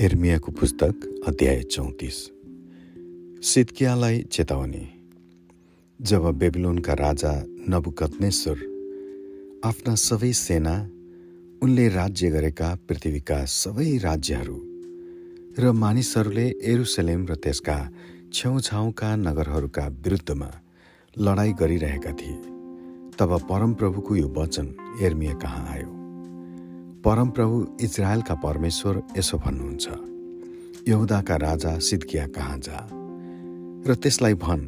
एर्मियाको पुस्तक अध्याय चौतिस। सिद्कियालाई चेतावनी। जब बेबिलोनका राजा नबुकत्नेश्वर आफ्ना सबै सेना उनले राज्य गरेका पृथ्वीका सबै राज्यहरू र मानिसहरूले एरुसलेम र त्यसका छेउछाउका नगरहरूका विरुद्धमा लडाईँ गरिरहेका थिए। तब परमप्रभुको यो वचन एर्मिया कहाँ आयो? परमप्रभु इजरायलका परमेश्वर यसो भन्नुहुन्छ यहुदाका राजा सिद्किया कहाँ जा? र त्यसलाई भन्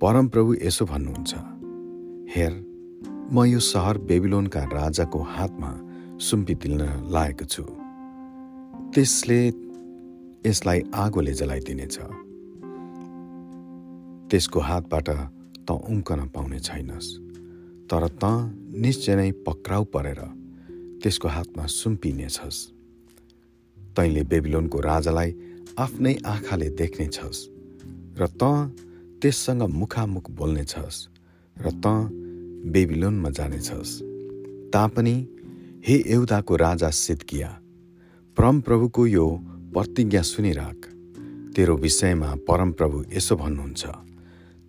परमप्रभु यसो भन्नुहुन्छ हेर म यो सहर बेबिलोनका राजाको हातमा सुम्पिदिन लागेको छु। त्यसले यसलाई आगोले जलाइदिनेछ। त्यसको हातबाट त उम्कन पाउने छैनस् तर त निश्चय नै पक्राउ परेर त्यसको हातमा सुम्पिनेछस् तैँले बेबिलोनको राजालाई आफ्नै आँखाले देख्नेछस् र त त्यससँग मुखामुख बोल्नेछस् र त बेबिलोनमा जानेछस् तापनि हे एउदाको राजा सिद्किया परमप्रभुको यो प्रतिज्ञा सुनिराख। तेरो विषयमा परमप्रभु यसो भन्नुहुन्छ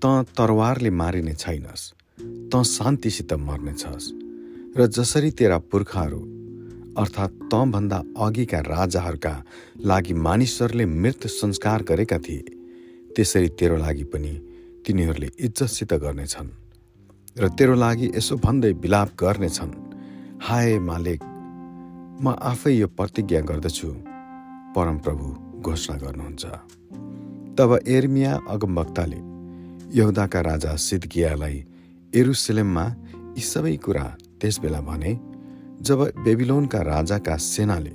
त तरवारले मारिने छैनस् त शान्तिसित मर्नेछस् र जसरी तेरा पुर्खाहरू अर्थात् तँभन्दा अघिका राजाहरूका लागि मानिसहरूले मृत संस्कार गरेका थिए त्यसरी तेरो लागि पनि तिनीहरूले इज्जतसित गर्नेछन् र तेरो लागि यसो भन्दै विलाप गर्नेछन्। हाय मालिक म आफै यो प्रतिज्ञा गर्दछु परमप्रभु घोषणा गर्नुहुन्छ। तब एर्मिया अगमवक्ताले यहुदाका राजा सिद्कियालाई एरुसलेममा यी सबै कुरा त्यसबेला भने जब बेबिलोनका राजाका सेनाले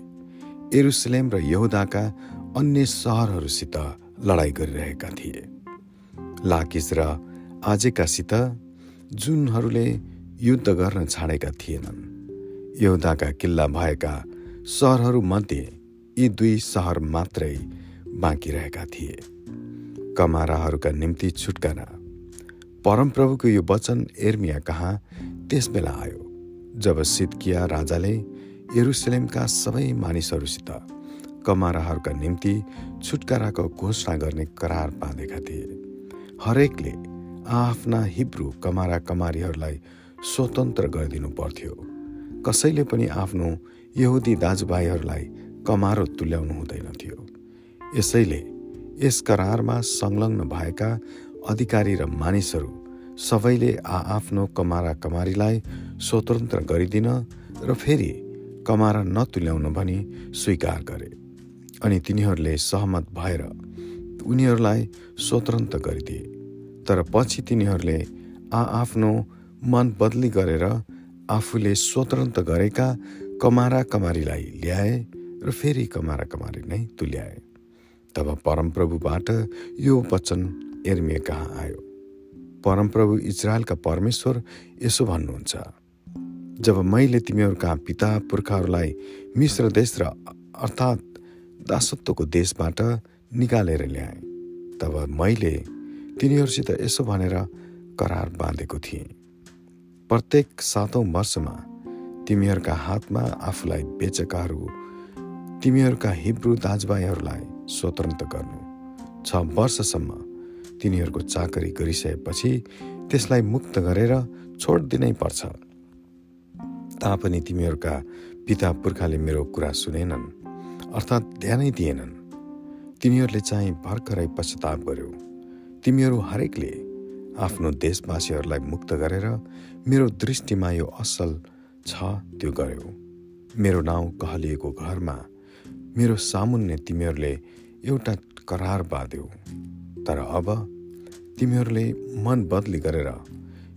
एरुसलेम र यहुदाका अन्य सहरहरूसित लडाईँ गरिरहेका थिए। लाकिस र आजेकासित जुनहरूले युद्ध गर्न छाडेका थिएनन्। यहुदाका किल्ला भएका सहरहरूमध्ये यी दुई सहर मात्रै बाँकी रहेका थिए। कमाराहरूका निम्ति छुटकारा। परमप्रभुको यो वचन एर्मिया कहाँ त्यस बेला आयो? जब सिद्किया राजाले यरुसलेमका सबै मानिसहरूसित कमाराहरूका निम्ति छुटकाराको घोषणा गर्ने करार बाँधेका थिए। हरेकले आफ्ना हिब्रू कमारा कमारीहरूलाई स्वतन्त्र गरिदिनु पर्थ्यो। कसैले पनि आफ्नो यहुदी दाजुभाइहरूलाई कमारो तुल्याउनु हुँदैनथ्यो यसैले यस करारमा संलग्न भएका अधिकारी र मानिसहरू सबैले आआफ्नो कमारा कमारीलाई स्वतन्त्र गरिदिन र फेरि कमारा नतुल्याउन भनी स्वीकार गरे अनि तिनीहरूले सहमत भएर उनीहरूलाई स्वतन्त्र गरिदिए। तर पछि तिनीहरूले आआफ्नो मन बदली गरेर आफूले स्वतन्त्र गरेका कमारा कमारीलाई ल्याए र फेरि कमारा कमारी नै तुल्याए। तब परमप्रभुबाट यो वचन एर्मिया कहाँ आयो। परमप्रभु इजरायलका परमेश्वर यसो भन्नुहुन्छ जब मैले तिमीहरूका पिता पुर्खाहरूलाई मिश्र देश र अर्थात् दासत्वको देशबाट निकालेर ल्याएँ तब मैले तिनीहरूसित यसो भनेर करार बाँधेको थिएँ। प्रत्येक सातौँ वर्षमा तिमीहरूका हातमा आफूलाई बेचकाहरू तिमीहरूका हिब्रू दाजुभाइहरूलाई स्वतन्त्र गर्नु। छ वर्षसम्म तिनीहरूको चाकरी गरिसकेपछि त्यसलाई मुक्त गरेर छोडिदिनै पर्छ। तापनि तिमीहरूका पिता पुर्खाले मेरो कुरा सुनेनन् अर्थात् ध्यानै दिएनन्। तिमीहरूले चाहिँ भर्खरै पश्चाताप गर्यो। तिमीहरू हरेकले आफ्नो देशवासीहरूलाई मुक्त गरेर मेरो दृष्टिमा यो असल छ त्यो गर्यो। मेरो नाउँ कहलिएको घरमा मेरो सामुन्ने तिमीहरूले एउटा करार बाँध्यो। तर अब तिमीहरूले मन बदली गरेर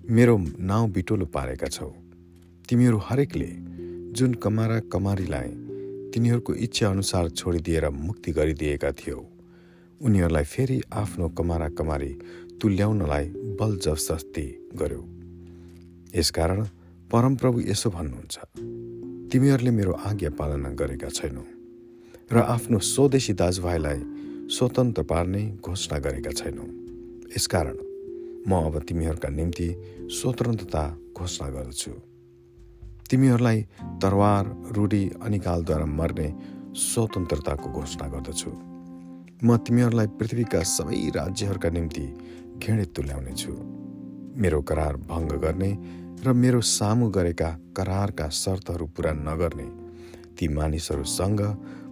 मेरो नाउँ बिटोलो पारेका छौ। तिमीहरू हरेकले जुन कमारा कमारीलाई तिनीहरूको इच्छा अनुसार छोडिदिएर मुक्ति गरिदिएका थियौ उनीहरूलाई फेरि आफ्नो कमारा कमारी तुल्याउनलाई बल जबस्ती गर्यो। यसकारण परमप्रभु यसो भन्नुहुन्छ तिमीहरूले मेरो आज्ञा पालना गरेका छैनौ र आफ्नो स्वदेशी दाजुभाइलाई स्वतन्त्र पार्ने घोषणा गरेका छैनौ। यसकारण म अब तिमीहरूका निम्ति स्वतन्त्रता घोषणा गर्दछु। तिमीहरूलाई तरवार रूढी अनिकालद्वारा मर्ने स्वतन्त्रताको घोषणा गर्दछु। म तिमीहरूलाई पृथ्वीका सबै राज्यहरूका निम्ति घृणित तुल्याउनेछु। मेरो करार भङ्ग गर्ने र मेरो सामु गरेका करारका शर्तहरू पुरा नगर्ने ती मानिसहरूसँग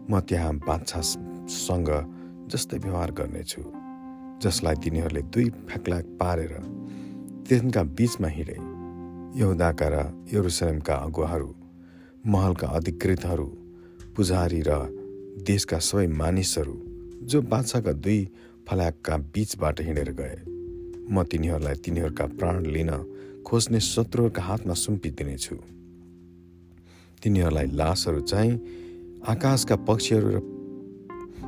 म त्यहाँ बाछासँग जस्तै व्यवहार गर्नेछु। जसलाई तिनीहरूले दुई फ्याक्लाक पारेर तिनका बीचमा हिँडे। यहुदाका र यरुसलेमका अगुवाहरू महलका अधिकृतहरू पुजारी र देशका सबै मानिसहरू जो बाछाका दुई फल्याकका बीचबाट हिँडेर गए। म तिनीहरूलाई तिनीहरूका प्राण लिन खोज्ने शत्रुहरूका हातमा सुम्पिदिनेछु। तिनीहरूलाई लासहरू चाहिँ आकाशका पक्षीहरू र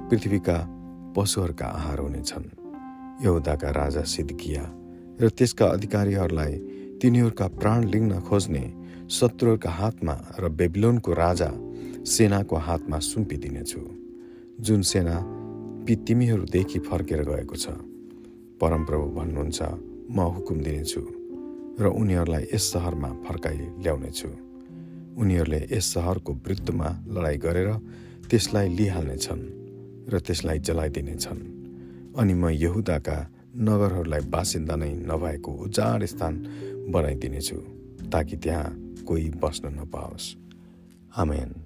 पृथ्वीका पशुहरूका आहार हुनेछन् यहुदाका राजा सिद्किया र त्यसका अधिकारीहरूलाई तिनीहरूका प्राण लिङ्न खोज्ने शत्रुहरूका हातमा र बेबिलोनको राजा सेनाको हातमा सुम्पिदिनेछु। जुन सेना पि तिमीहरूदेखि फर्केर गएको छ। परमप्रभु भन्नुहुन्छ म हुकुम दिनेछु र उनीहरूलाई यस सहरमा फर्काइ ल्याउनेछु। उनीहरूले यस सहरको वृत्तमा लडाइँ गरेर त्यसलाई लिइहाल्नेछन्। र त्यसलाई जलाइदिनेछन्। अनि म यहुदाका नगरहरूलाई बासिन्दा नै नभएको उजाड स्थान बनाइदिनेछु ताकि त्यहाँ कोही बस्न नपाओस्। आमेन।